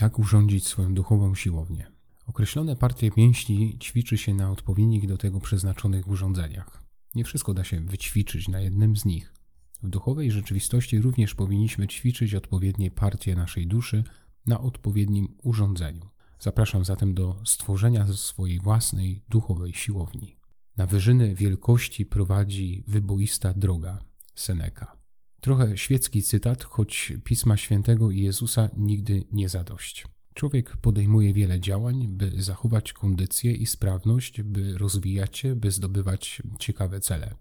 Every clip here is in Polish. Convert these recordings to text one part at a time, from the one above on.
Jak urządzić swoją duchową siłownię? Określone partie mięśni ćwiczy się na odpowiednich do tego przeznaczonych urządzeniach. Nie wszystko da się wyćwiczyć na jednym z nich. W duchowej rzeczywistości również powinniśmy ćwiczyć odpowiednie partie naszej duszy na odpowiednim urządzeniu. Zapraszam zatem do stworzenia swojej własnej duchowej siłowni. Na wyżyny wielkości prowadzi wyboista droga Seneka. Trochę świecki cytat, choć Pisma Świętego i Jezusa nigdy nie zadość. Człowiek podejmuje wiele działań, by zachować kondycję i sprawność, by rozwijać się, by zdobywać ciekawe cele.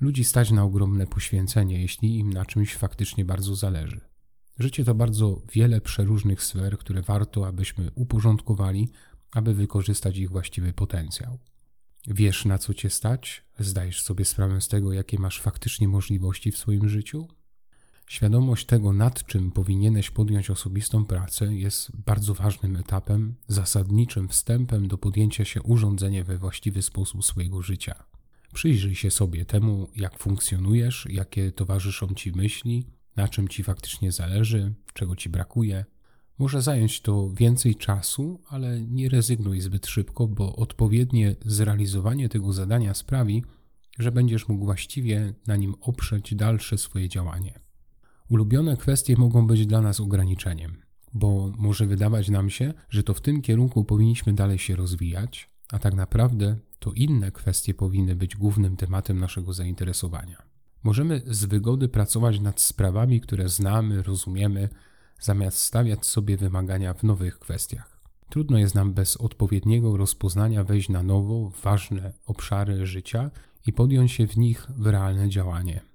Ludzi stać na ogromne poświęcenie, jeśli im na czymś faktycznie bardzo zależy. Życie to bardzo wiele przeróżnych sfer, które warto, abyśmy uporządkowali, aby wykorzystać ich właściwy potencjał. Wiesz, na co cię stać? Zdajesz sobie sprawę z tego, jakie masz faktycznie możliwości w swoim życiu? Świadomość tego, nad czym powinieneś podjąć osobistą pracę, jest bardzo ważnym etapem, zasadniczym wstępem do podjęcia się urządzenia we właściwy sposób swojego życia. Przyjrzyj się sobie temu, jak funkcjonujesz, jakie towarzyszą ci myśli, na czym ci faktycznie zależy, czego ci brakuje. Może zająć to więcej czasu, ale nie rezygnuj zbyt szybko, bo odpowiednie zrealizowanie tego zadania sprawi, że będziesz mógł właściwie na nim oprzeć dalsze swoje działanie. Ulubione kwestie mogą być dla nas ograniczeniem, bo może wydawać nam się, że to w tym kierunku powinniśmy dalej się rozwijać, a tak naprawdę to inne kwestie powinny być głównym tematem naszego zainteresowania. Możemy z wygody pracować nad sprawami, które znamy, rozumiemy, zamiast stawiać sobie wymagania w nowych kwestiach. Trudno jest nam bez odpowiedniego rozpoznania wejść na nowo ważne obszary życia i podjąć się w nich w realne działanie.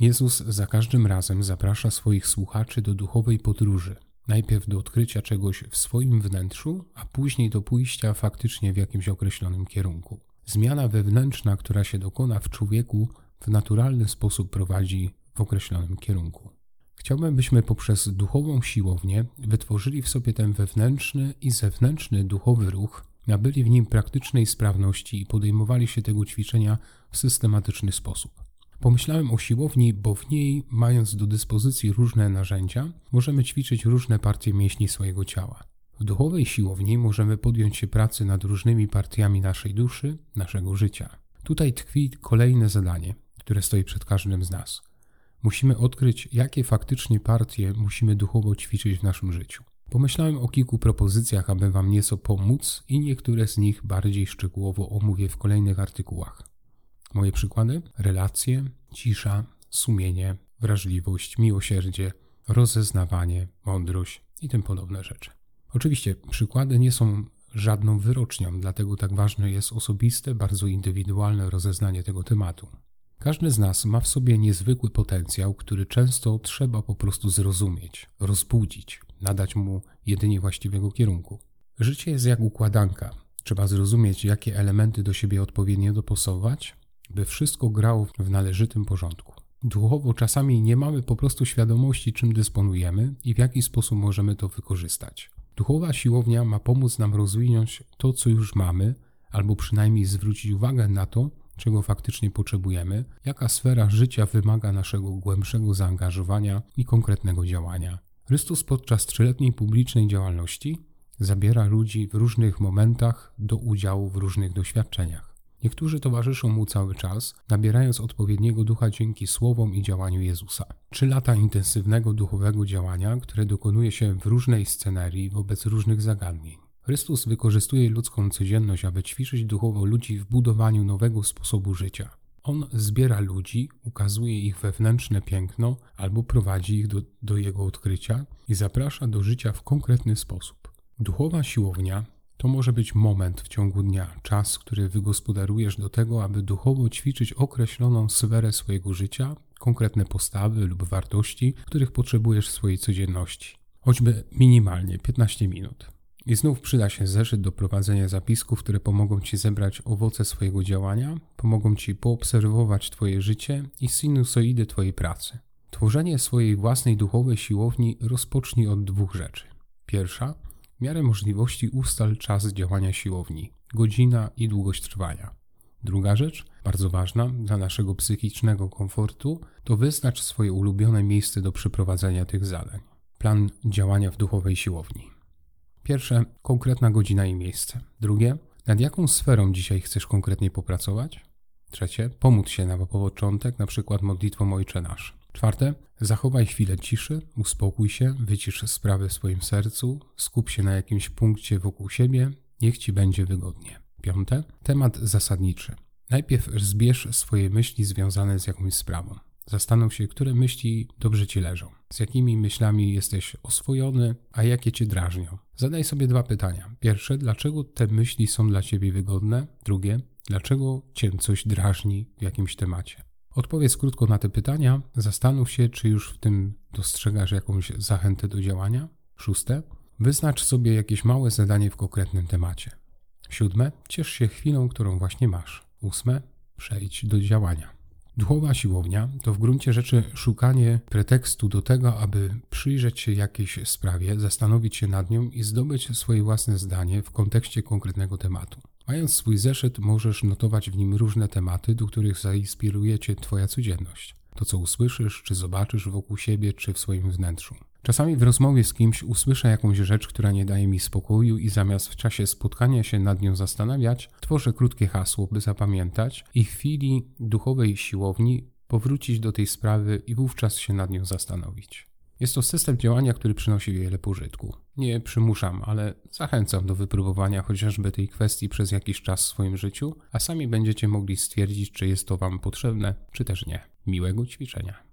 Jezus za każdym razem zaprasza swoich słuchaczy do duchowej podróży. Najpierw do odkrycia czegoś w swoim wnętrzu, a później do pójścia faktycznie w jakimś określonym kierunku. Zmiana wewnętrzna, która się dokona w człowieku, w naturalny sposób prowadzi w określonym kierunku. Chciałbym, byśmy poprzez duchową siłownię wytworzyli w sobie ten wewnętrzny i zewnętrzny duchowy ruch, nabyli w nim praktycznej sprawności i podejmowali się tego ćwiczenia w systematyczny sposób. Pomyślałem o siłowni, bo w niej, mając do dyspozycji różne narzędzia, możemy ćwiczyć różne partie mięśni swojego ciała. W duchowej siłowni możemy podjąć się pracy nad różnymi partiami naszej duszy, naszego życia. Tutaj tkwi kolejne zadanie, które stoi przed każdym z nas. Musimy odkryć, jakie faktycznie partie musimy duchowo ćwiczyć w naszym życiu. Pomyślałem o kilku propozycjach, aby Wam nieco pomóc, i niektóre z nich bardziej szczegółowo omówię w kolejnych artykułach. Moje przykłady? Relacje, cisza, sumienie, wrażliwość, miłosierdzie, rozeznawanie, mądrość i tym podobne rzeczy. Oczywiście przykłady nie są żadną wyrocznią, dlatego tak ważne jest osobiste, bardzo indywidualne rozeznanie tego tematu. Każdy z nas ma w sobie niezwykły potencjał, który często trzeba po prostu zrozumieć, rozbudzić, nadać mu jedynie właściwego kierunku. Życie jest jak układanka. Trzeba zrozumieć, jakie elementy do siebie odpowiednio dopasować, by wszystko grało w należytym porządku. Duchowo czasami nie mamy po prostu świadomości, czym dysponujemy i w jaki sposób możemy to wykorzystać. Duchowa siłownia ma pomóc nam rozwinąć to, co już mamy, albo przynajmniej zwrócić uwagę na to, czego faktycznie potrzebujemy, jaka sfera życia wymaga naszego głębszego zaangażowania i konkretnego działania. Chrystus podczas trzyletniej publicznej działalności zabiera ludzi w różnych momentach do udziału w różnych doświadczeniach. Niektórzy towarzyszą mu cały czas, nabierając odpowiedniego ducha dzięki słowom i działaniu Jezusa. Trzy lata intensywnego duchowego działania, które dokonuje się w różnej scenerii wobec różnych zagadnień. Chrystus wykorzystuje ludzką codzienność, aby ćwiczyć duchowo ludzi w budowaniu nowego sposobu życia. On zbiera ludzi, ukazuje ich wewnętrzne piękno albo prowadzi ich do, do jego odkrycia i zaprasza do życia w konkretny sposób. Duchowa siłownia to może być moment w ciągu dnia, czas, który wygospodarujesz do tego, aby duchowo ćwiczyć określoną sferę swojego życia, konkretne postawy lub wartości, których potrzebujesz w swojej codzienności. Choćby minimalnie 15 minut. I znów przyda się zeszyt do prowadzenia zapisków, które pomogą Ci zebrać owoce swojego działania, pomogą Ci poobserwować Twoje życie i sinusoidy Twojej pracy. Tworzenie swojej własnej duchowej siłowni rozpocznij od dwóch rzeczy. Pierwsza w miarę możliwości ustal czas działania siłowni, godzina i długość trwania. Druga rzecz, bardzo ważna dla naszego psychicznego komfortu, to wyznacz swoje ulubione miejsce do przeprowadzenia tych zadań. Plan działania w duchowej siłowni. Pierwsze, konkretna godzina i miejsce. Drugie, nad jaką sferą dzisiaj chcesz konkretnie popracować? Trzecie, pomóc się na początek, na przykład modlitwą Ojcze Nasz. Czwarte, zachowaj chwilę ciszy, uspokój się, wycisz sprawy w swoim sercu, skup się na jakimś punkcie wokół siebie, niech ci będzie wygodnie. Piąte, temat zasadniczy. Najpierw zbierz swoje myśli związane z jakąś sprawą. Zastanów się, które myśli dobrze ci leżą, z jakimi myślami jesteś oswojony, a jakie cię drażnią. Zadaj sobie dwa pytania. Pierwsze, dlaczego te myśli są dla ciebie wygodne? Drugie, dlaczego cię coś drażni w jakimś temacie? Odpowiedz krótko na te pytania, zastanów się, czy już w tym dostrzegasz jakąś zachętę do działania. Szóste, wyznacz sobie jakieś małe zadanie w konkretnym temacie. Siódme, ciesz się chwilą, którą właśnie masz. Ósme, przejdź do działania. Duchowa siłownia to w gruncie rzeczy szukanie pretekstu do tego, aby przyjrzeć się jakiejś sprawie, zastanowić się nad nią i zdobyć swoje własne zdanie w kontekście konkretnego tematu. Mając swój zeszyt, możesz notować w nim różne tematy, do których zainspiruje cię Twoja codzienność. To, co usłyszysz, czy zobaczysz wokół siebie, czy w swoim wnętrzu. Czasami w rozmowie z kimś usłyszę jakąś rzecz, która nie daje mi spokoju, i zamiast w czasie spotkania się nad nią zastanawiać, tworzę krótkie hasło, by zapamiętać i w chwili duchowej siłowni powrócić do tej sprawy i wówczas się nad nią zastanowić. Jest to system działania, który przynosi wiele pożytku. Nie przymuszam, ale zachęcam do wypróbowania chociażby tej kwestii przez jakiś czas w swoim życiu, a sami będziecie mogli stwierdzić, czy jest to Wam potrzebne, czy też nie. Miłego ćwiczenia.